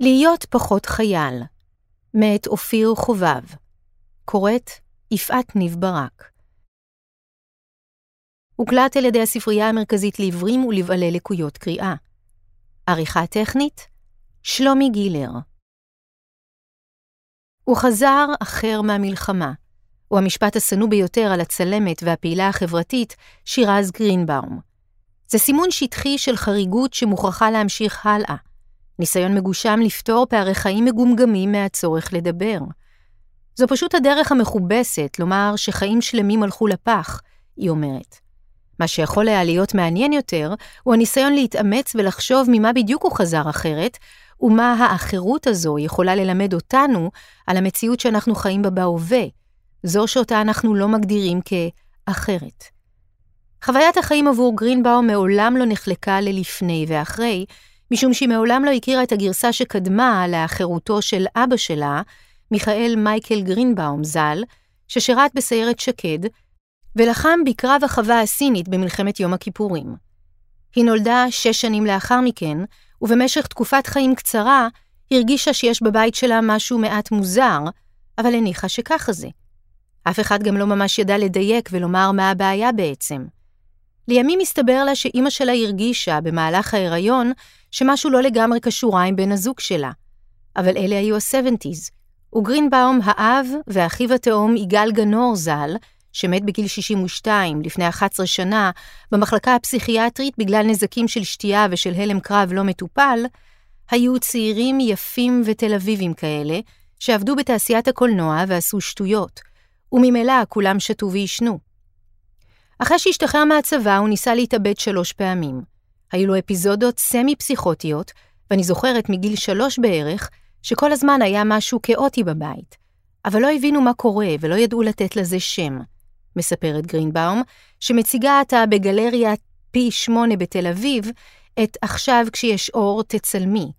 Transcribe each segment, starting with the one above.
להיות פחות חייל, מאת אופיר חובב, קוראת יפעת ניב ברק. הוקלט על ידי הספרייה המרכזית לעיוורים ולבעלי לקויות קריאה. עריכה טכנית, שלומי גילר. הוא חזר אחר מהמלחמה, הוא המשפט השנוא ביותר על הצלמת והפעילה החברתית שירז גרינבאום. זה סימון שטחי של חריגות שמוכרחה להמשיך הלאה. ניסיון מגושם לפתור פערי חיים מגומגמים מהצורך לדבר. זו פשוט הדרך המכובסת לומר שחיים שלמים הלכו לפח, היא אומרת. מה שיכול היה להיות מעניין יותר, הוא הניסיון להתאמץ ולחשוב ממה בדיוק הוא חזר אחרת, ומה האחרות הזו יכולה ללמד אותנו על המציאות שאנחנו חיים בה בהווה, זו שאותה אנחנו לא מגדירים כאחרת. חוויית החיים עבור גרינבאום מעולם לא נחלקה ללפני ואחרי, משום שהיא מעולם לא הכירה את הגרסה שקדמה לאחרותו של אבא שלה, מיכאל מייקל גרינבאום ז"ל, ששירת בסיירת שקד, ולחם בקרב החווה הסינית במלחמת יום הכיפורים. היא נולדה שש שנים לאחר מכן, ובמשך תקופת חיים קצרה הרגישה שיש בבית שלה משהו מעט מוזר, אבל הניחה שככה זה. אף אחד גם לא ממש ידע לדייק ולומר מה הבעיה בעצם. לימים הסתבר לה שאימא שלה הרגישה במהלך ההיריון שמשהו לא לגמרי קשורה עם בן הזוג שלה. אבל אלה היו ה-70's, וגרינבאום האב ואחיו התאום יגאל גנור ז"ל, שמת בגיל 62 לפני 11 שנה במחלקה הפסיכיאטרית בגלל נזקים של שתייה ושל הלם קרב לא מטופל, היו צעירים יפים ותל אביבים כאלה, שעבדו בתעשיית הקולנוע ועשו שטויות, וממילא כולם שתו ועישנו. אחרי שהשתחרר מהצבא הוא ניסה להתאבד שלוש פעמים. היו לו אפיזודות סמי-פסיכוטיות, ואני זוכרת מגיל שלוש בערך, שכל הזמן היה משהו כאוטי בבית. אבל לא הבינו מה קורה ולא ידעו לתת לזה שם, מספרת גרינבאום, שמציגה עתה בגלריה פי שמונה בתל אביב, את עכשיו כשיש אור תצלמי,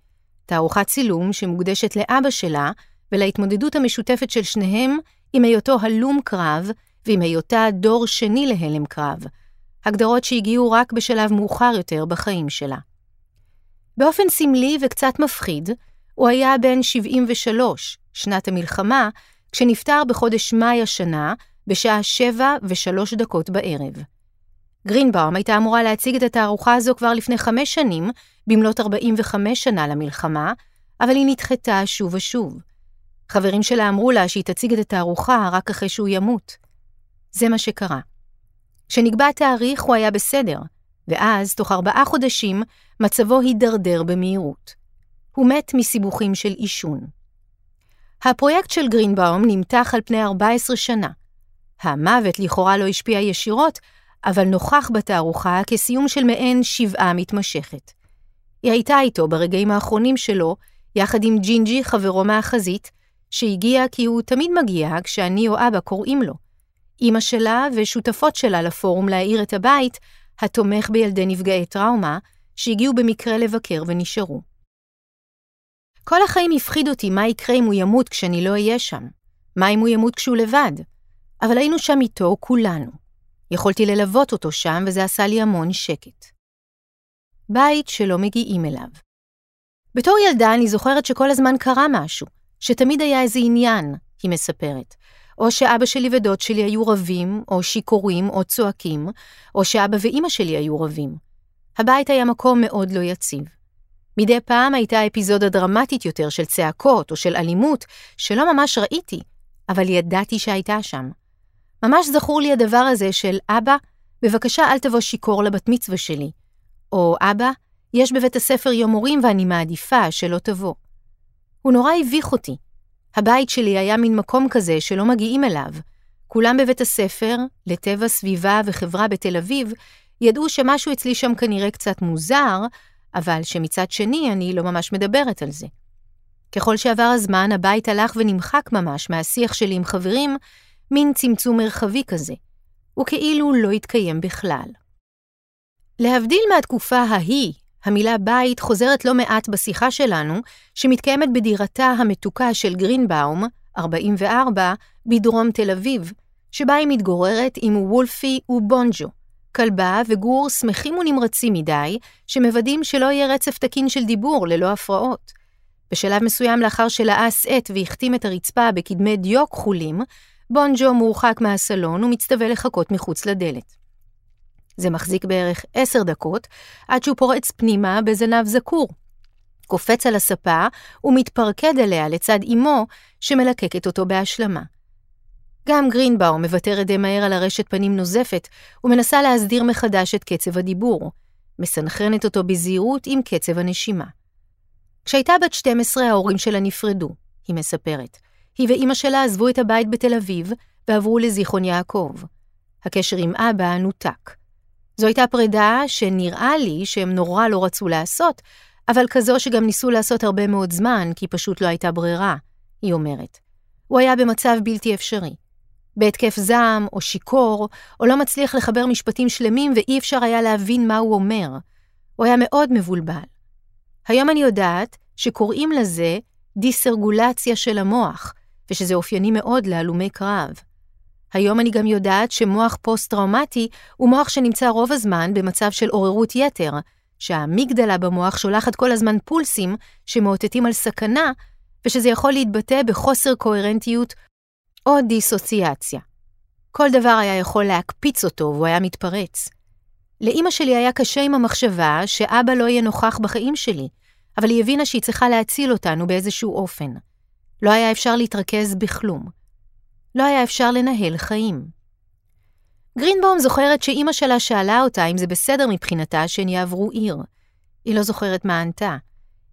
תערוכת צילום שמוקדשת לאבא שלה ולהתמודדות המשותפת של שניהם עם היותו הלום קרב ועם היותה דור שני להלם קרב, הגדרות שהגיעו רק בשלב מאוחר יותר בחיים שלה. באופן סמלי וקצת מפחיד, הוא היה בן 73, שנת המלחמה, כשנפטר בחודש מאי השנה, בשעה שבע ושלוש דקות בערב. גרינבאום הייתה אמורה להציג את התערוכה הזו כבר לפני חמש שנים, במלאת 45 שנה למלחמה, אבל היא נדחתה שוב ושוב. חברים שלה אמרו לה שהיא תציג את התערוכה רק אחרי שהוא ימות. זה מה שקרה. כשנקבע תאריך הוא היה בסדר, ואז, תוך ארבעה חודשים, מצבו הידרדר במהירות. הוא מת מסיבוכים של עישון. הפרויקט של גרינבאום נמתח על פני 14 שנה. המוות לכאורה לא השפיע ישירות, אבל נוכח בתערוכה כסיום של מעין שבעה מתמשכת. היא הייתה איתו ברגעים האחרונים שלו, יחד עם ג'ינג'י, חברו מהחזית, שהגיע כי הוא תמיד מגיע כשאני או אבא קוראים לו. אימא שלה ושותפות שלה לפורום להאיר את הבית, התומך בילדי נפגעי טראומה, שהגיעו במקרה לבקר ונשארו. כל החיים הפחיד אותי מה יקרה אם הוא ימות כשאני לא אהיה שם. מה אם הוא ימות כשהוא לבד? אבל היינו שם איתו כולנו. יכולתי ללוות אותו שם, וזה עשה לי המון שקט. בית שלא מגיעים אליו. בתור ילדה אני זוכרת שכל הזמן קרה משהו, שתמיד היה איזה עניין, היא מספרת. או שאבא שלי ודוד שלי היו רבים, או שיכורים, או צועקים, או שאבא ואימא שלי היו רבים. הבית היה מקום מאוד לא יציב. מדי פעם הייתה אפיזודה דרמטית יותר של צעקות או של אלימות, שלא ממש ראיתי, אבל ידעתי שהייתה שם. ממש זכור לי הדבר הזה של אבא, בבקשה אל תבוא שיכור לבת מצווה שלי, או אבא, יש בבית הספר יום מורים ואני מעדיפה שלא תבוא. הוא נורא הביך אותי. הבית שלי היה מין מקום כזה שלא מגיעים אליו. כולם בבית הספר, לטבע סביבה וחברה בתל אביב, ידעו שמשהו אצלי שם כנראה קצת מוזר, אבל שמצד שני אני לא ממש מדברת על זה. ככל שעבר הזמן, הבית הלך ונמחק ממש מהשיח שלי עם חברים, מין צמצום מרחבי כזה. הוא כאילו לא התקיים בכלל. להבדיל מהתקופה ההיא, המילה בית חוזרת לא מעט בשיחה שלנו, שמתקיימת בדירתה המתוקה של גרינבאום, 44, בדרום תל אביב, שבה היא מתגוררת עם וולפי ובונג'ו, כלבה וגור שמחים ונמרצים מדי, שמוודאים שלא יהיה רצף תקין של דיבור ללא הפרעות. בשלב מסוים לאחר שלעס עט והחתים את הרצפה בקדמי דיו כחולים, בונג'ו מורחק מהסלון ומצטווה לחכות מחוץ לדלת. זה מחזיק בערך עשר דקות, עד שהוא פורץ פנימה בזנב זקור. קופץ על הספה ומתפרקד עליה לצד אמו, שמלקקת אותו בהשלמה. גם גרינבאום מוותרת די מהר על הרשת פנים נוזפת, ומנסה להסדיר מחדש את קצב הדיבור. מסנכרנת אותו בזהירות עם קצב הנשימה. כשהייתה בת 12 ההורים שלה נפרדו, היא מספרת. היא ואימא שלה עזבו את הבית בתל אביב ועברו לזיכרון יעקב. הקשר עם אבא נותק. זו הייתה פרידה שנראה לי שהם נורא לא רצו לעשות, אבל כזו שגם ניסו לעשות הרבה מאוד זמן, כי פשוט לא הייתה ברירה, היא אומרת. הוא היה במצב בלתי אפשרי. בהתקף זעם, או שיכור, או לא מצליח לחבר משפטים שלמים ואי אפשר היה להבין מה הוא אומר. הוא היה מאוד מבולבל. היום אני יודעת שקוראים לזה דיסרגולציה של המוח, ושזה אופייני מאוד להלומי קרב. היום אני גם יודעת שמוח פוסט-טראומטי הוא מוח שנמצא רוב הזמן במצב של עוררות יתר, שהאמיגדלה במוח שולחת כל הזמן פולסים שמאותתים על סכנה, ושזה יכול להתבטא בחוסר קוהרנטיות או דיסוציאציה. כל דבר היה יכול להקפיץ אותו והוא היה מתפרץ. לאימא שלי היה קשה עם המחשבה שאבא לא יהיה נוכח בחיים שלי, אבל היא הבינה שהיא צריכה להציל אותנו באיזשהו אופן. לא היה אפשר להתרכז בכלום. לא היה אפשר לנהל חיים. גרינבאום זוכרת שאימא שלה שאלה אותה אם זה בסדר מבחינתה שהן יעברו עיר. היא לא זוכרת מה ענתה.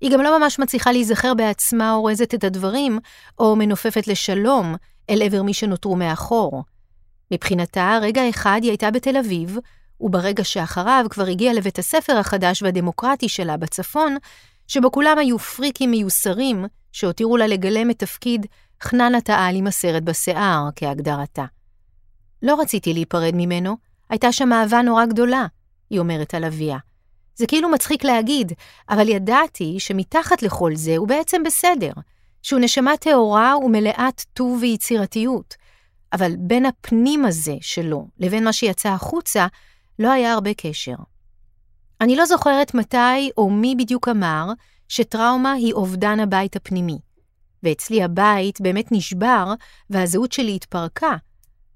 היא גם לא ממש מצליחה להיזכר בעצמה אורזת את הדברים, או מנופפת לשלום אל עבר מי שנותרו מאחור. מבחינתה, רגע אחד היא הייתה בתל אביב, וברגע שאחריו כבר הגיעה לבית הספר החדש והדמוקרטי שלה בצפון, שבו כולם היו פריקים מיוסרים, שהותירו לה לגלם את תפקיד חננת העל עם הסרט בשיער, כהגדרתה. לא רציתי להיפרד ממנו, הייתה שם אהבה נורא גדולה, היא אומרת על אביה. זה כאילו מצחיק להגיד, אבל ידעתי שמתחת לכל זה הוא בעצם בסדר, שהוא נשמה טהורה ומלאת טוב ויצירתיות, אבל בין הפנים הזה שלו לבין מה שיצא החוצה, לא היה הרבה קשר. אני לא זוכרת מתי או מי בדיוק אמר שטראומה היא אובדן הבית הפנימי. ואצלי הבית באמת נשבר והזהות שלי התפרקה,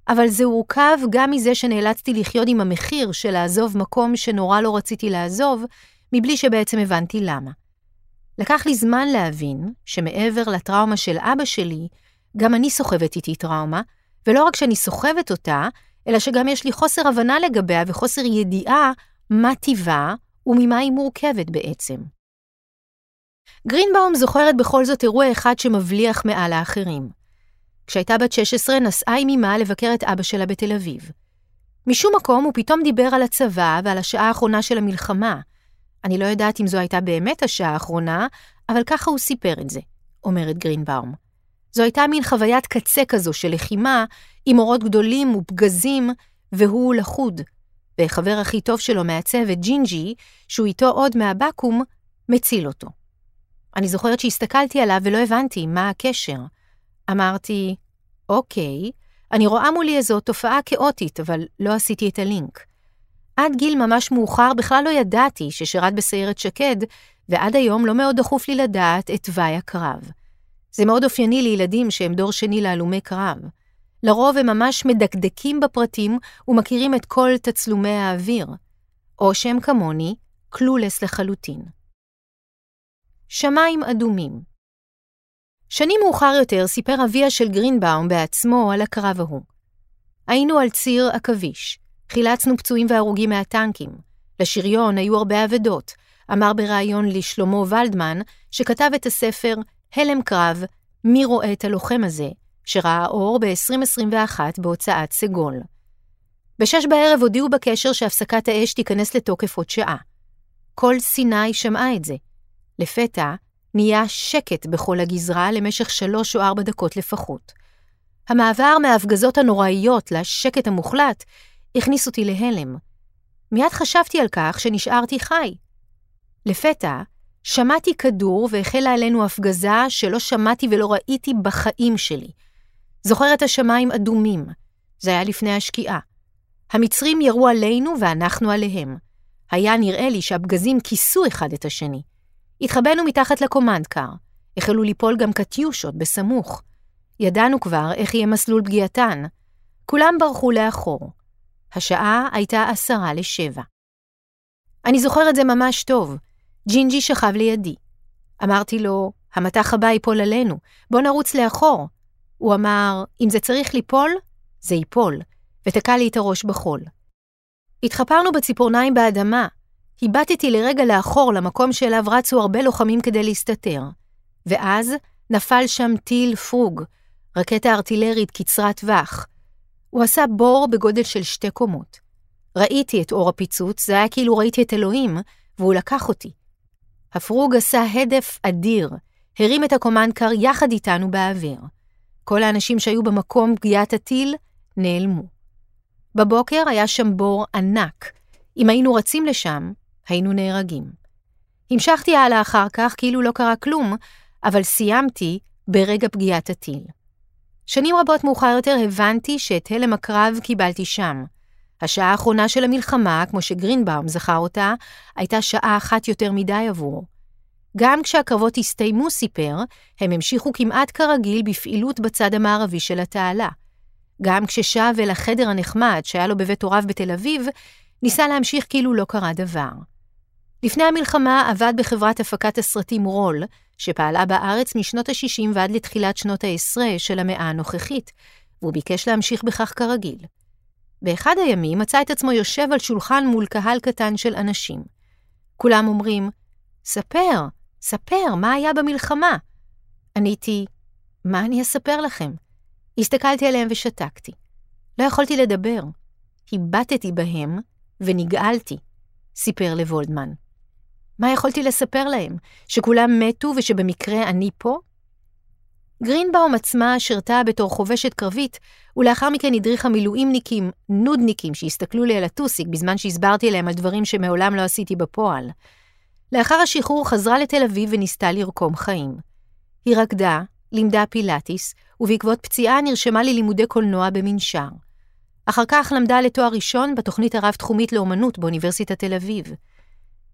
אבל זה הורכב גם מזה שנאלצתי לחיות עם המחיר של לעזוב מקום שנורא לא רציתי לעזוב, מבלי שבעצם הבנתי למה. לקח לי זמן להבין שמעבר לטראומה של אבא שלי, גם אני סוחבת איתי טראומה, ולא רק שאני סוחבת אותה, אלא שגם יש לי חוסר הבנה לגביה וחוסר ידיעה מה טיבה וממה היא מורכבת בעצם. גרינבאום זוכרת בכל זאת אירוע אחד שמבליח מעל האחרים. כשהייתה בת 16 נסעה עם אמה לבקר את אבא שלה בתל אביב. משום מקום הוא פתאום דיבר על הצבא ועל השעה האחרונה של המלחמה. אני לא יודעת אם זו הייתה באמת השעה האחרונה, אבל ככה הוא סיפר את זה, אומרת גרינבאום. זו הייתה מין חוויית קצה כזו של לחימה, עם אורות גדולים ופגזים, והוא לחוד. וחבר הכי טוב שלו מהצוות, ג'ינג'י, שהוא איתו עוד מהבקו"ם, מציל אותו. אני זוכרת שהסתכלתי עליו ולא הבנתי מה הקשר. אמרתי, אוקיי, אני רואה מולי איזו תופעה כאוטית, אבל לא עשיתי את הלינק. עד גיל ממש מאוחר בכלל לא ידעתי ששירת בסיירת שקד, ועד היום לא מאוד דחוף לי לדעת את תוואי הקרב. זה מאוד אופייני לילדים שהם דור שני להלומי קרב. לרוב הם ממש מדקדקים בפרטים ומכירים את כל תצלומי האוויר. או שהם כמוני, קלולס לחלוטין. שמיים אדומים שנים מאוחר יותר סיפר אביה של גרינבאום בעצמו על הקרב ההוא. היינו על ציר עכביש, חילצנו פצועים והרוגים מהטנקים. לשריון היו הרבה אבדות, אמר בריאיון לשלמה ולדמן, שכתב את הספר הלם קרב, מי רואה את הלוחם הזה, שראה אור ב-2021 בהוצאת סגול. בשש בערב הודיעו בקשר שהפסקת האש תיכנס לתוקף עוד שעה. כל סיני שמעה את זה. לפתע, נהיה שקט בכל הגזרה למשך שלוש או ארבע דקות לפחות. המעבר מההפגזות הנוראיות לשקט המוחלט הכניס אותי להלם. מיד חשבתי על כך שנשארתי חי. לפתע, שמעתי כדור והחלה עלינו הפגזה שלא שמעתי ולא ראיתי בחיים שלי. זוכר את השמיים אדומים, זה היה לפני השקיעה. המצרים ירו עלינו ואנחנו עליהם. היה נראה לי שהפגזים כיסו אחד את השני. התחבאנו מתחת לקומנדקר. החלו ליפול גם קטיושות בסמוך. ידענו כבר איך יהיה מסלול פגיעתן. כולם ברחו לאחור. השעה הייתה עשרה לשבע. אני זוכר את זה ממש טוב. ג'ינג'י שכב לידי. אמרתי לו, המטח הבא ייפול עלינו, בוא נרוץ לאחור. הוא אמר, אם זה צריך ליפול, זה ייפול, ותקע לי את הראש בחול. התחפרנו בציפורניים באדמה. הבטתי לרגע לאחור למקום שאליו רצו הרבה לוחמים כדי להסתתר. ואז נפל שם טיל פרוג, רקטה ארטילרית קצרת טווח. הוא עשה בור בגודל של שתי קומות. ראיתי את אור הפיצוץ, זה היה כאילו ראיתי את אלוהים, והוא לקח אותי. הפרוג עשה הדף אדיר, הרים את הקומנדקר יחד איתנו באוויר. כל האנשים שהיו במקום פגיעת הטיל נעלמו. בבוקר היה שם בור ענק. אם היינו רצים לשם, היינו נהרגים. המשכתי הלאה אחר כך כאילו לא קרה כלום, אבל סיימתי ברגע פגיעת הטיל. שנים רבות מאוחר יותר הבנתי שאת הלם הקרב קיבלתי שם. השעה האחרונה של המלחמה, כמו שגרינבאום זכר אותה, הייתה שעה אחת יותר מדי עבורו. גם כשהקרבות הסתיימו, סיפר, הם המשיכו כמעט כרגיל בפעילות בצד המערבי של התעלה. גם כששב אל החדר הנחמד שהיה לו בבית הוריו בתל אביב, ניסה להמשיך כאילו לא קרה דבר. לפני המלחמה עבד בחברת הפקת הסרטים רול, שפעלה בארץ משנות ה-60 ועד לתחילת שנות ה-10 של המאה הנוכחית, והוא ביקש להמשיך בכך כרגיל. באחד הימים מצא את עצמו יושב על שולחן מול קהל קטן של אנשים. כולם אומרים, ספר, ספר, מה היה במלחמה? עניתי, מה אני אספר לכם? הסתכלתי עליהם ושתקתי. לא יכולתי לדבר. הבטתי בהם ונגעלתי, סיפר לוולדמן. מה יכולתי לספר להם? שכולם מתו ושבמקרה אני פה? גרינבאום עצמה שירתה בתור חובשת קרבית, ולאחר מכן הדריכה מילואימניקים, נודניקים, שהסתכלו לי על הטוסיק בזמן שהסברתי להם על דברים שמעולם לא עשיתי בפועל. לאחר השחרור חזרה לתל אביב וניסתה לרקום חיים. היא רקדה, לימדה פילאטיס, ובעקבות פציעה נרשמה ללימודי קולנוע במנשר. אחר כך למדה לתואר ראשון בתוכנית הרב-תחומית לאומנות באוניברסיטת תל אביב.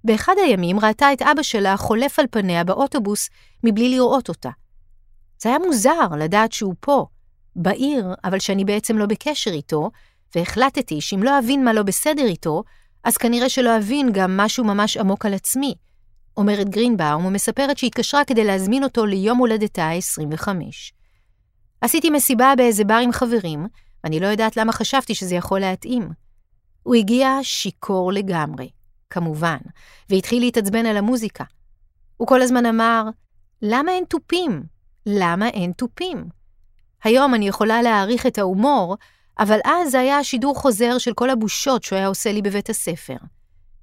באחד הימים ראתה את אבא שלה חולף על פניה באוטובוס מבלי לראות אותה. זה היה מוזר לדעת שהוא פה, בעיר, אבל שאני בעצם לא בקשר איתו, והחלטתי שאם לא אבין מה לא בסדר איתו, אז כנראה שלא אבין גם משהו ממש עמוק על עצמי. אומרת גרינבאום ומספרת שהתקשרה כדי להזמין אותו ליום הולדתה ה-25. עשיתי מסיבה באיזה בר עם חברים, ואני לא יודעת למה חשבתי שזה יכול להתאים. הוא הגיע שיכור לגמרי, כמובן, והתחיל להתעצבן על המוזיקה. הוא כל הזמן אמר, למה אין תופים? למה אין תופים? היום אני יכולה להעריך את ההומור, אבל אז זה היה שידור חוזר של כל הבושות שהוא היה עושה לי בבית הספר.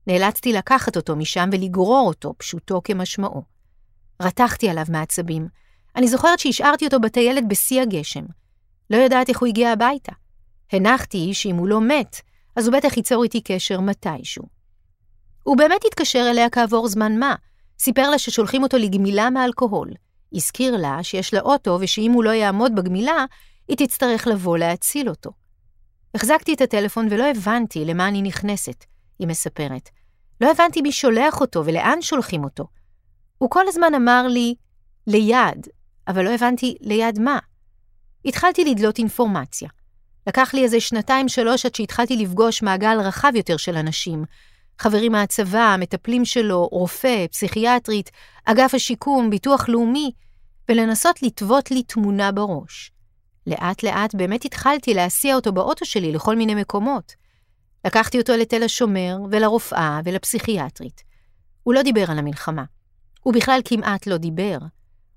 נאלצתי לקחת אותו משם ולגרור אותו, פשוטו כמשמעו. רתחתי עליו מעצבים. אני זוכרת שהשארתי אותו בטיילת בשיא הגשם. לא יודעת איך הוא הגיע הביתה. הנחתי שאם הוא לא מת, אז הוא בטח ייצור איתי קשר מתישהו. הוא באמת התקשר אליה כעבור זמן מה, סיפר לה ששולחים אותו לגמילה מאלכוהול. הזכיר לה שיש לה אוטו ושאם הוא לא יעמוד בגמילה, היא תצטרך לבוא להציל אותו. החזקתי את הטלפון ולא הבנתי למה אני נכנסת, היא מספרת. לא הבנתי מי שולח אותו ולאן שולחים אותו. הוא כל הזמן אמר לי, ליד, אבל לא הבנתי ליד מה. התחלתי לדלות אינפורמציה. לקח לי איזה שנתיים-שלוש עד שהתחלתי לפגוש מעגל רחב יותר של אנשים. חברים מהצבא, המטפלים שלו, רופא, פסיכיאטרית, אגף השיקום, ביטוח לאומי, ולנסות לטוות לי תמונה בראש. לאט לאט באמת התחלתי להסיע אותו באוטו שלי לכל מיני מקומות. לקחתי אותו לתל השומר, ולרופאה, ולפסיכיאטרית. הוא לא דיבר על המלחמה. הוא בכלל כמעט לא דיבר.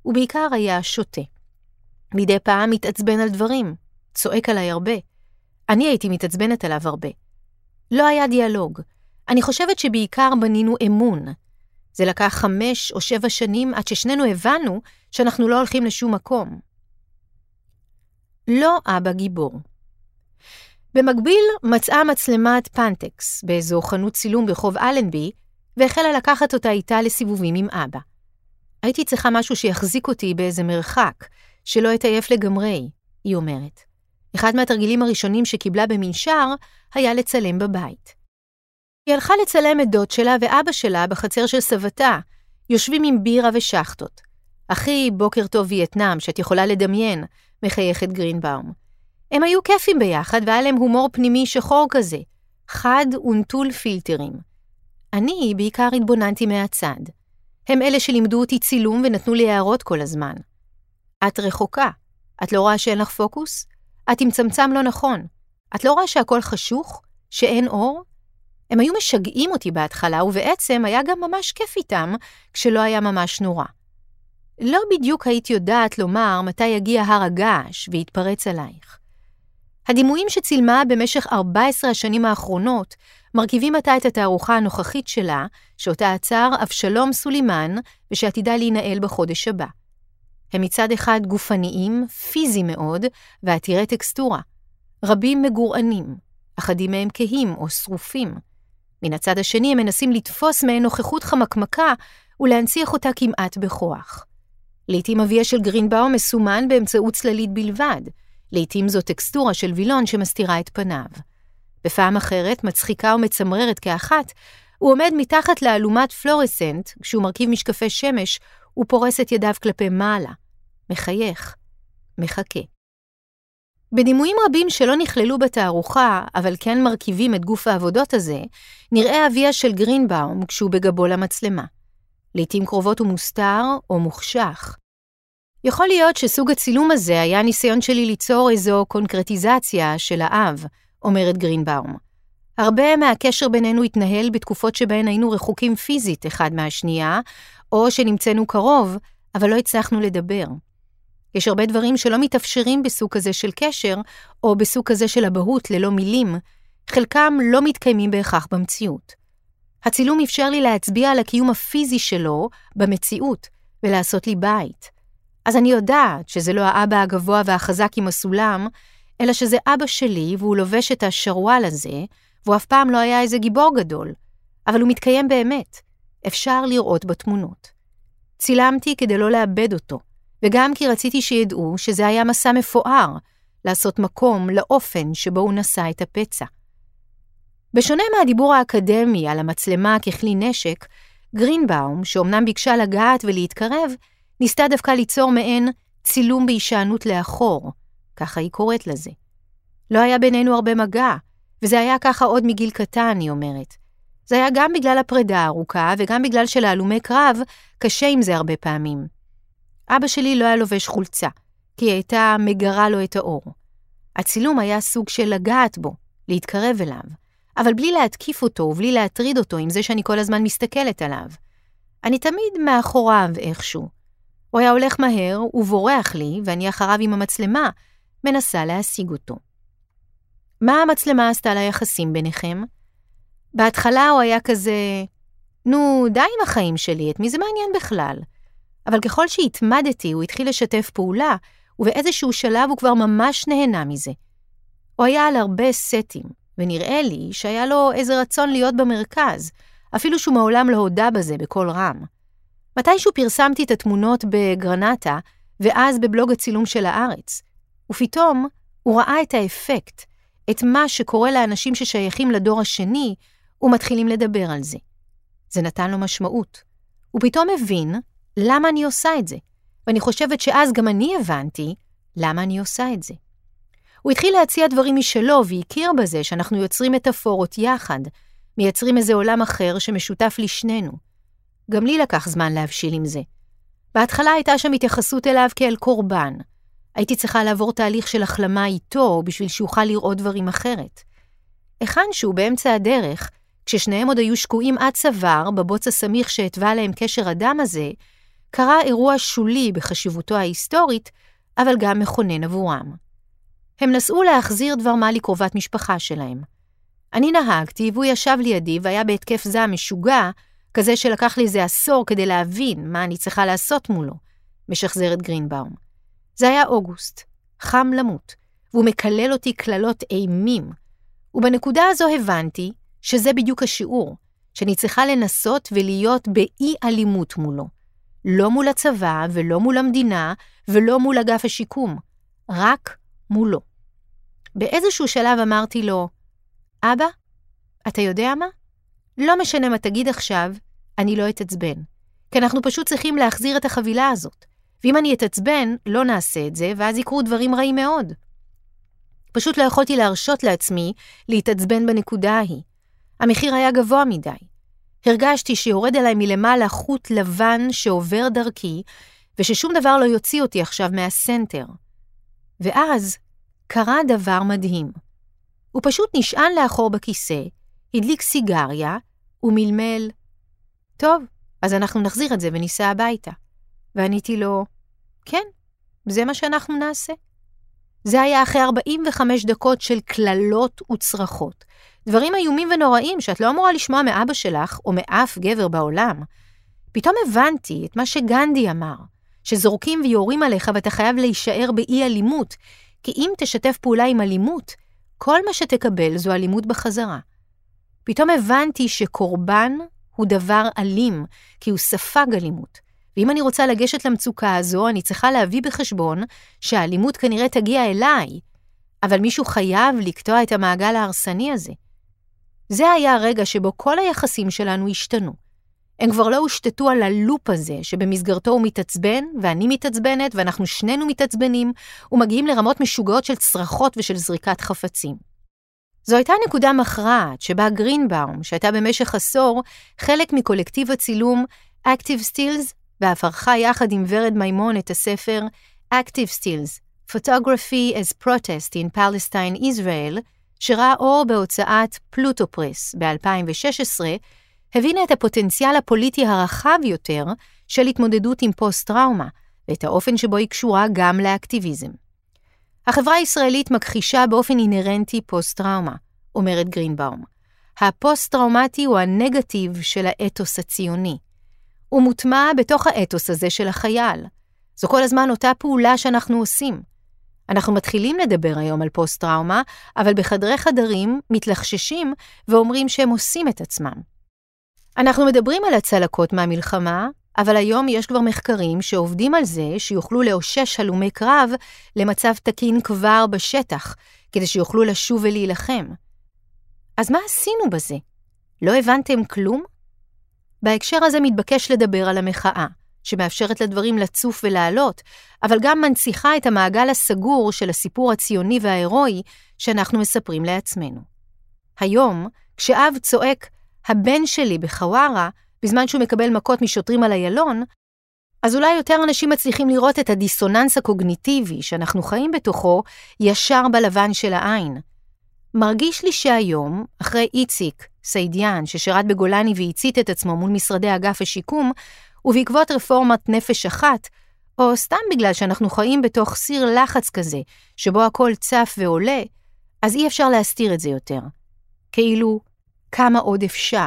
הוא בעיקר היה שותה. מדי פעם מתעצבן על דברים, צועק עליי הרבה. אני הייתי מתעצבנת עליו הרבה. לא היה דיאלוג. אני חושבת שבעיקר בנינו אמון. זה לקח חמש או שבע שנים עד ששנינו הבנו שאנחנו לא הולכים לשום מקום. לא אבא גיבור. במקביל מצאה מצלמת פנטקס באזור חנות צילום ברחוב אלנבי, והחלה לקחת אותה איתה לסיבובים עם אבא. הייתי צריכה משהו שיחזיק אותי באיזה מרחק, שלא אתעייף לגמרי, היא אומרת. אחד מהתרגילים הראשונים שקיבלה במנשר היה לצלם בבית. היא הלכה לצלם את דוד שלה ואבא שלה בחצר של סבתה, יושבים עם בירה ושחטות. הכי בוקר טוב וייטנאם שאת יכולה לדמיין, מחייכת גרינבאום. הם היו כיפים ביחד והיה להם הומור פנימי שחור כזה, חד ונטול פילטרים. אני בעיקר התבוננתי מהצד. הם אלה שלימדו אותי צילום ונתנו לי הערות כל הזמן. את רחוקה. את לא רואה שאין לך פוקוס? את עם צמצם לא נכון. את לא רואה שהכל חשוך? שאין אור? הם היו משגעים אותי בהתחלה, ובעצם היה גם ממש כיף איתם, כשלא היה ממש נורא. לא בדיוק היית יודעת לומר מתי יגיע הר הגעש ויתפרץ עלייך. הדימויים שצילמה במשך 14 השנים האחרונות מרכיבים עתה את התערוכה הנוכחית שלה, שאותה עצר אבשלום סולימן, ושעתידה להינעל בחודש הבא. הם מצד אחד גופניים, פיזיים מאוד, ועתירי טקסטורה. רבים מגורענים, אחדים מהם כהים או שרופים. מן הצד השני הם מנסים לתפוס מהן נוכחות חמקמקה ולהנציח אותה כמעט בכוח. לעתים אביה של גרינבאום מסומן באמצעות צללית בלבד, לעתים זו טקסטורה של וילון שמסתירה את פניו. בפעם אחרת, מצחיקה ומצמררת כאחת, הוא עומד מתחת לאלומת פלורסנט, כשהוא מרכיב משקפי שמש, ופורס את ידיו כלפי מעלה. מחייך. מחכה. בדימויים רבים שלא נכללו בתערוכה, אבל כן מרכיבים את גוף העבודות הזה, נראה אביה של גרינבאום כשהוא בגבו למצלמה. לעתים קרובות הוא מוסתר או מוחשך. יכול להיות שסוג הצילום הזה היה ניסיון שלי ליצור איזו קונקרטיזציה של האב, אומרת גרינבאום. הרבה מהקשר בינינו התנהל בתקופות שבהן היינו רחוקים פיזית אחד מהשנייה, או שנמצאנו קרוב, אבל לא הצלחנו לדבר. יש הרבה דברים שלא מתאפשרים בסוג כזה של קשר, או בסוג כזה של אבהות ללא מילים, חלקם לא מתקיימים בהכרח במציאות. הצילום אפשר לי להצביע על הקיום הפיזי שלו במציאות, ולעשות לי בית. אז אני יודעת שזה לא האבא הגבוה והחזק עם הסולם, אלא שזה אבא שלי והוא לובש את השרוואל הזה, והוא אף פעם לא היה איזה גיבור גדול, אבל הוא מתקיים באמת. אפשר לראות בתמונות. צילמתי כדי לא לאבד אותו, וגם כי רציתי שידעו שזה היה מסע מפואר, לעשות מקום לאופן שבו הוא נשא את הפצע. בשונה מהדיבור האקדמי על המצלמה ככלי נשק, גרינבאום, שאומנם ביקשה לגעת ולהתקרב, ניסתה דווקא ליצור מעין צילום בהישענות לאחור, ככה היא קוראת לזה. לא היה בינינו הרבה מגע, וזה היה ככה עוד מגיל קטן, היא אומרת. זה היה גם בגלל הפרידה הארוכה, וגם בגלל שלהלומי קרב קשה עם זה הרבה פעמים. אבא שלי לא היה לובש חולצה, כי היא הייתה מגרה לו את האור. הצילום היה סוג של לגעת בו, להתקרב אליו, אבל בלי להתקיף אותו ובלי להטריד אותו עם זה שאני כל הזמן מסתכלת עליו. אני תמיד מאחוריו איכשהו. הוא היה הולך מהר ובורח לי, ואני אחריו עם המצלמה, מנסה להשיג אותו. מה המצלמה עשתה ליחסים ביניכם? בהתחלה הוא היה כזה, נו, די עם החיים שלי, את מי זה מעניין בכלל? אבל ככל שהתמדתי, הוא התחיל לשתף פעולה, ובאיזשהו שלב הוא כבר ממש נהנה מזה. הוא היה על הרבה סטים, ונראה לי שהיה לו איזה רצון להיות במרכז, אפילו שהוא מעולם לא הודה בזה בקול רם. מתישהו פרסמתי את התמונות בגרנטה, ואז בבלוג הצילום של הארץ, ופתאום הוא ראה את האפקט, את מה שקורה לאנשים ששייכים לדור השני, ומתחילים לדבר על זה. זה נתן לו משמעות. הוא פתאום הבין למה אני עושה את זה, ואני חושבת שאז גם אני הבנתי למה אני עושה את זה. הוא התחיל להציע דברים משלו והכיר בזה שאנחנו יוצרים מטאפורות יחד, מייצרים איזה עולם אחר שמשותף לשנינו. גם לי לקח זמן להבשיל עם זה. בהתחלה הייתה שם התייחסות אליו כאל קורבן. הייתי צריכה לעבור תהליך של החלמה איתו בשביל שאוכל לראות דברים אחרת. היכן שהוא באמצע הדרך, כששניהם עוד היו שקועים עד צוואר בבוץ הסמיך שהתווה להם קשר הדם הזה, קרה אירוע שולי בחשיבותו ההיסטורית, אבל גם מכונן עבורם. הם נסעו להחזיר דבר מה לקרובת משפחה שלהם. אני נהגתי והוא ישב לידי והיה בהתקף זעם משוגע, כזה שלקח לי איזה עשור כדי להבין מה אני צריכה לעשות מולו, משחזרת גרינבאום. זה היה אוגוסט, חם למות, והוא מקלל אותי קללות אימים. ובנקודה הזו הבנתי שזה בדיוק השיעור, שאני צריכה לנסות ולהיות באי-אלימות מולו. לא מול הצבא ולא מול המדינה ולא מול אגף השיקום, רק מולו. באיזשהו שלב אמרתי לו, אבא, אתה יודע מה? לא משנה מה תגיד עכשיו, אני לא אתעצבן. כי אנחנו פשוט צריכים להחזיר את החבילה הזאת. ואם אני אתעצבן, לא נעשה את זה, ואז יקרו דברים רעים מאוד. פשוט לא יכולתי להרשות לעצמי להתעצבן בנקודה ההיא. המחיר היה גבוה מדי. הרגשתי שיורד עליי מלמעלה חוט לבן שעובר דרכי, וששום דבר לא יוציא אותי עכשיו מהסנטר. ואז קרה דבר מדהים. הוא פשוט נשען לאחור בכיסא, הדליק סיגריה, ומלמל, טוב, אז אנחנו נחזיר את זה וניסע הביתה. ועניתי לו, כן, זה מה שאנחנו נעשה. זה היה אחרי 45 דקות של קללות וצרחות. דברים איומים ונוראים שאת לא אמורה לשמוע מאבא שלך או מאף גבר בעולם. פתאום הבנתי את מה שגנדי אמר, שזורקים ויורים עליך ואתה חייב להישאר באי אלימות, כי אם תשתף פעולה עם אלימות, כל מה שתקבל זו אלימות בחזרה. פתאום הבנתי שקורבן הוא דבר אלים, כי הוא ספג אלימות. ואם אני רוצה לגשת למצוקה הזו, אני צריכה להביא בחשבון שהאלימות כנראה תגיע אליי, אבל מישהו חייב לקטוע את המעגל ההרסני הזה. זה היה הרגע שבו כל היחסים שלנו השתנו. הם כבר לא הושתתו על הלופ הזה, שבמסגרתו הוא מתעצבן, ואני מתעצבנת, ואנחנו שנינו מתעצבנים, ומגיעים לרמות משוגעות של צרחות ושל זריקת חפצים. זו הייתה נקודה מכרעת, שבה גרינבאום, שהייתה במשך עשור חלק מקולקטיב הצילום Active Stills, ואף ערכה יחד עם ורד מימון את הספר Active Stills, Photography as Protest in Palestine Israel, שראה אור בהוצאת פלוטו פרס ב-2016, הבינה את הפוטנציאל הפוליטי הרחב יותר של התמודדות עם פוסט-טראומה, ואת האופן שבו היא קשורה גם לאקטיביזם. החברה הישראלית מכחישה באופן אינהרנטי פוסט-טראומה, אומרת גרינבאום. הפוסט-טראומטי הוא הנגטיב של האתוס הציוני. הוא מוטמע בתוך האתוס הזה של החייל. זו כל הזמן אותה פעולה שאנחנו עושים. אנחנו מתחילים לדבר היום על פוסט-טראומה, אבל בחדרי חדרים מתלחששים ואומרים שהם עושים את עצמם. אנחנו מדברים על הצלקות מהמלחמה, אבל היום יש כבר מחקרים שעובדים על זה שיוכלו לאשש הלומי קרב למצב תקין כבר בשטח, כדי שיוכלו לשוב ולהילחם. אז מה עשינו בזה? לא הבנתם כלום? בהקשר הזה מתבקש לדבר על המחאה, שמאפשרת לדברים לצוף ולעלות, אבל גם מנציחה את המעגל הסגור של הסיפור הציוני וההירואי שאנחנו מספרים לעצמנו. היום, כשאב צועק, הבן שלי בחווארה, בזמן שהוא מקבל מכות משוטרים על איילון, אז אולי יותר אנשים מצליחים לראות את הדיסוננס הקוגניטיבי שאנחנו חיים בתוכו ישר בלבן של העין. מרגיש לי שהיום, אחרי איציק, סעידיאן, ששירת בגולני והצית את עצמו מול משרדי אגף השיקום, ובעקבות רפורמת נפש אחת, או סתם בגלל שאנחנו חיים בתוך סיר לחץ כזה, שבו הכל צף ועולה, אז אי אפשר להסתיר את זה יותר. כאילו, כמה עוד אפשר?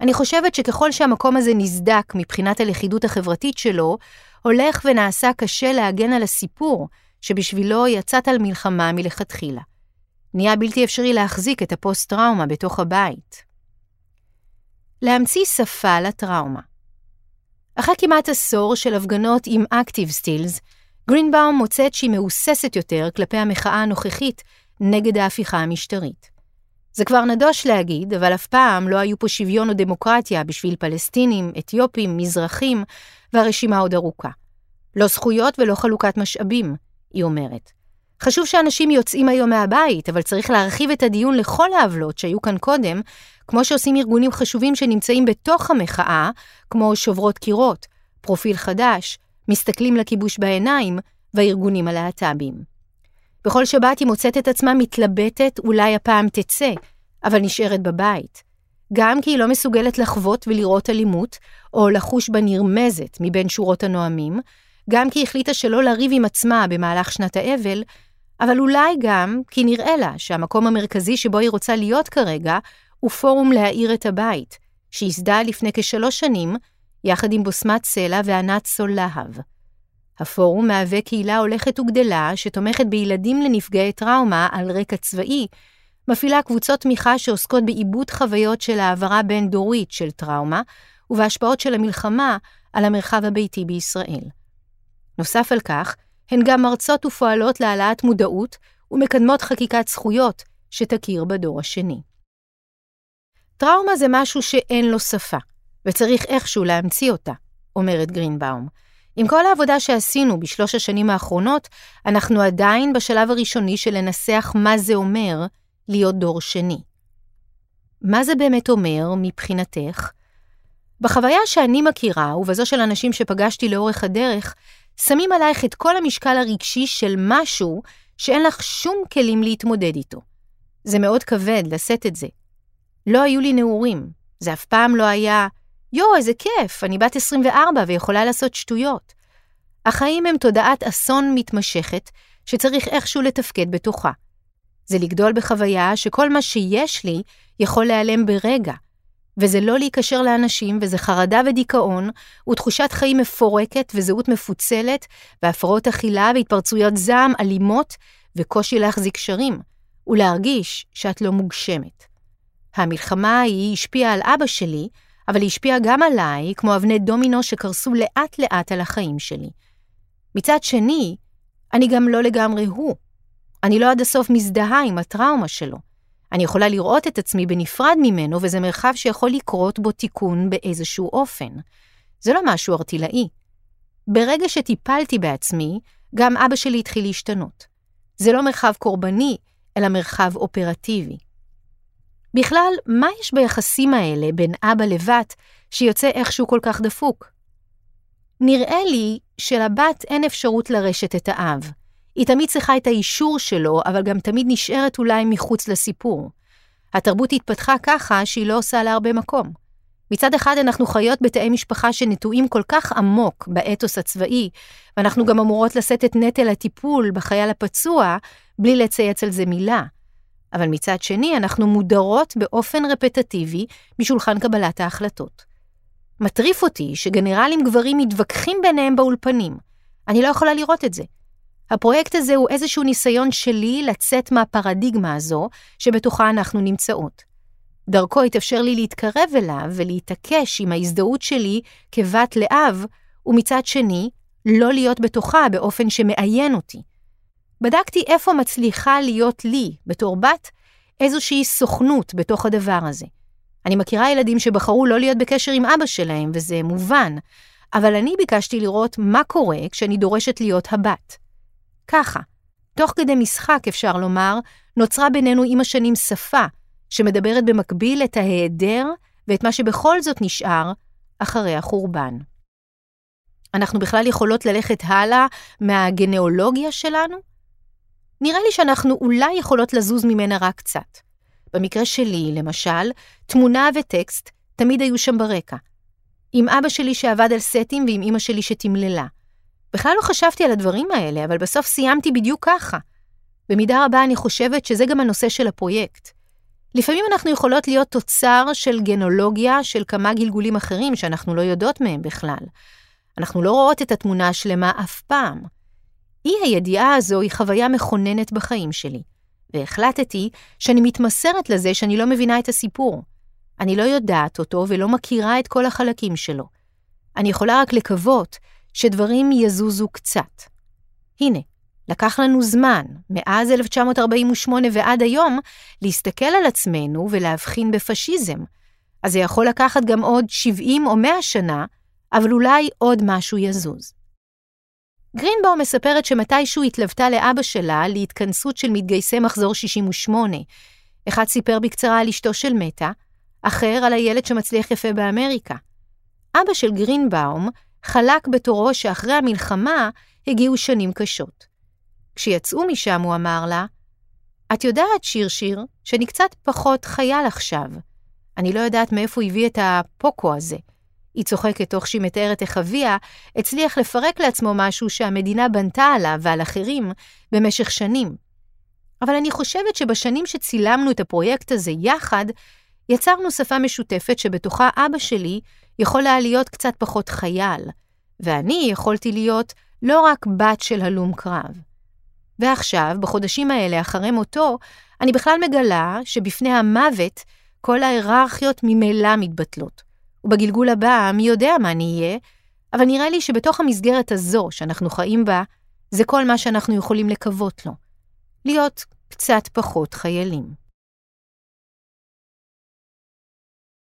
אני חושבת שככל שהמקום הזה נסדק מבחינת הלכידות החברתית שלו, הולך ונעשה קשה להגן על הסיפור שבשבילו יצאת על מלחמה מלכתחילה. נהיה בלתי אפשרי להחזיק את הפוסט-טראומה בתוך הבית. להמציא שפה לטראומה. אחרי כמעט עשור של הפגנות עם אקטיב סטילס, גרינבאום מוצאת שהיא מהוססת יותר כלפי המחאה הנוכחית נגד ההפיכה המשטרית. זה כבר נדוש להגיד, אבל אף פעם לא היו פה שוויון או דמוקרטיה בשביל פלסטינים, אתיופים, מזרחים, והרשימה עוד ארוכה. לא זכויות ולא חלוקת משאבים, היא אומרת. חשוב שאנשים יוצאים היום מהבית, אבל צריך להרחיב את הדיון לכל העוולות שהיו כאן קודם, כמו שעושים ארגונים חשובים שנמצאים בתוך המחאה, כמו שוברות קירות, פרופיל חדש, מסתכלים לכיבוש בעיניים, והארגונים הלהט"בים. בכל שבת היא מוצאת את עצמה מתלבטת, אולי הפעם תצא, אבל נשארת בבית. גם כי היא לא מסוגלת לחוות ולראות אלימות, או לחוש בה נרמזת מבין שורות הנואמים, גם כי החליטה שלא לריב עם עצמה במהלך שנת האבל, אבל אולי גם כי נראה לה שהמקום המרכזי שבו היא רוצה להיות כרגע, הוא פורום להאיר את הבית, שייסדה לפני כשלוש שנים, יחד עם בוסמת סלע וענת סול להב. הפורום מהווה קהילה הולכת וגדלה שתומכת בילדים לנפגעי טראומה על רקע צבאי, מפעילה קבוצות תמיכה שעוסקות בעיבוד חוויות של העברה בין-דורית של טראומה, ובהשפעות של המלחמה על המרחב הביתי בישראל. נוסף על כך, הן גם מרצות ופועלות להעלאת מודעות ומקדמות חקיקת זכויות שתכיר בדור השני. טראומה זה משהו שאין לו שפה, וצריך איכשהו להמציא אותה, אומרת גרינבאום. עם כל העבודה שעשינו בשלוש השנים האחרונות, אנחנו עדיין בשלב הראשוני של לנסח מה זה אומר להיות דור שני. מה זה באמת אומר, מבחינתך? בחוויה שאני מכירה, ובזו של אנשים שפגשתי לאורך הדרך, שמים עלייך את כל המשקל הרגשי של משהו שאין לך שום כלים להתמודד איתו. זה מאוד כבד לשאת את זה. לא היו לי נעורים, זה אף פעם לא היה, יואו, איזה כיף, אני בת 24 ויכולה לעשות שטויות. החיים הם תודעת אסון מתמשכת, שצריך איכשהו לתפקד בתוכה. זה לגדול בחוויה שכל מה שיש לי יכול להיעלם ברגע, וזה לא להיקשר לאנשים, וזה חרדה ודיכאון, ותחושת חיים מפורקת וזהות מפוצלת, והפרעות אכילה והתפרצויות זעם אלימות, וקושי להחזיק קשרים, ולהרגיש שאת לא מוגשמת. המלחמה ההיא השפיעה על אבא שלי, אבל היא השפיעה גם עליי, כמו אבני דומינו שקרסו לאט-לאט על החיים שלי. מצד שני, אני גם לא לגמרי הוא. אני לא עד הסוף מזדהה עם הטראומה שלו. אני יכולה לראות את עצמי בנפרד ממנו, וזה מרחב שיכול לקרות בו תיקון באיזשהו אופן. זה לא משהו ארטילאי. ברגע שטיפלתי בעצמי, גם אבא שלי התחיל להשתנות. זה לא מרחב קורבני, אלא מרחב אופרטיבי. בכלל, מה יש ביחסים האלה בין אבא לבת שיוצא איכשהו כל כך דפוק? נראה לי שלבת אין אפשרות לרשת את האב. היא תמיד צריכה את האישור שלו, אבל גם תמיד נשארת אולי מחוץ לסיפור. התרבות התפתחה ככה שהיא לא עושה לה הרבה מקום. מצד אחד אנחנו חיות בתאי משפחה שנטועים כל כך עמוק באתוס הצבאי, ואנחנו גם אמורות לשאת את נטל הטיפול בחייל הפצוע בלי לצייץ על זה מילה. אבל מצד שני, אנחנו מודרות באופן רפטטיבי משולחן קבלת ההחלטות. מטריף אותי שגנרלים גברים מתווכחים ביניהם באולפנים. אני לא יכולה לראות את זה. הפרויקט הזה הוא איזשהו ניסיון שלי לצאת מהפרדיגמה הזו שבתוכה אנחנו נמצאות. דרכו התאפשר לי להתקרב אליו ולהתעקש עם ההזדהות שלי כבת לאב, ומצד שני, לא להיות בתוכה באופן שמעיין אותי. בדקתי איפה מצליחה להיות לי, בתור בת, איזושהי סוכנות בתוך הדבר הזה. אני מכירה ילדים שבחרו לא להיות בקשר עם אבא שלהם, וזה מובן, אבל אני ביקשתי לראות מה קורה כשאני דורשת להיות הבת. ככה, תוך כדי משחק, אפשר לומר, נוצרה בינינו עם השנים שפה, שמדברת במקביל את ההיעדר ואת מה שבכל זאת נשאר אחרי החורבן. אנחנו בכלל יכולות ללכת הלאה מהגנאולוגיה שלנו? נראה לי שאנחנו אולי יכולות לזוז ממנה רק קצת. במקרה שלי, למשל, תמונה וטקסט תמיד היו שם ברקע. עם אבא שלי שעבד על סטים ועם אמא שלי שתמללה. בכלל לא חשבתי על הדברים האלה, אבל בסוף סיימתי בדיוק ככה. במידה רבה אני חושבת שזה גם הנושא של הפרויקט. לפעמים אנחנו יכולות להיות תוצר של גנולוגיה של כמה גלגולים אחרים שאנחנו לא יודעות מהם בכלל. אנחנו לא רואות את התמונה השלמה אף פעם. אי הידיעה הזו היא חוויה מכוננת בחיים שלי, והחלטתי שאני מתמסרת לזה שאני לא מבינה את הסיפור. אני לא יודעת אותו ולא מכירה את כל החלקים שלו. אני יכולה רק לקוות שדברים יזוזו קצת. הנה, לקח לנו זמן, מאז 1948 ועד היום, להסתכל על עצמנו ולהבחין בפשיזם. אז זה יכול לקחת גם עוד 70 או 100 שנה, אבל אולי עוד משהו יזוז. גרינבאום מספרת שמתישהו התלוותה לאבא שלה להתכנסות של מתגייסי מחזור 68. אחד סיפר בקצרה על אשתו של מתה, אחר על הילד שמצליח יפה באמריקה. אבא של גרינבאום חלק בתורו שאחרי המלחמה הגיעו שנים קשות. כשיצאו משם הוא אמר לה, את יודעת, שיר שיר, שאני קצת פחות חייל עכשיו. אני לא יודעת מאיפה הוא הביא את הפוקו הזה. היא צוחקת תוך שהיא מתארת איך אביה הצליח לפרק לעצמו משהו שהמדינה בנתה עליו ועל אחרים במשך שנים. אבל אני חושבת שבשנים שצילמנו את הפרויקט הזה יחד, יצרנו שפה משותפת שבתוכה אבא שלי יכול היה להיות קצת פחות חייל, ואני יכולתי להיות לא רק בת של הלום קרב. ועכשיו, בחודשים האלה אחרי מותו, אני בכלל מגלה שבפני המוות כל ההיררכיות ממילא מתבטלות. ובגלגול הבא, מי יודע מה אני אהיה, אבל נראה לי שבתוך המסגרת הזו שאנחנו חיים בה, זה כל מה שאנחנו יכולים לקוות לו. להיות קצת פחות חיילים.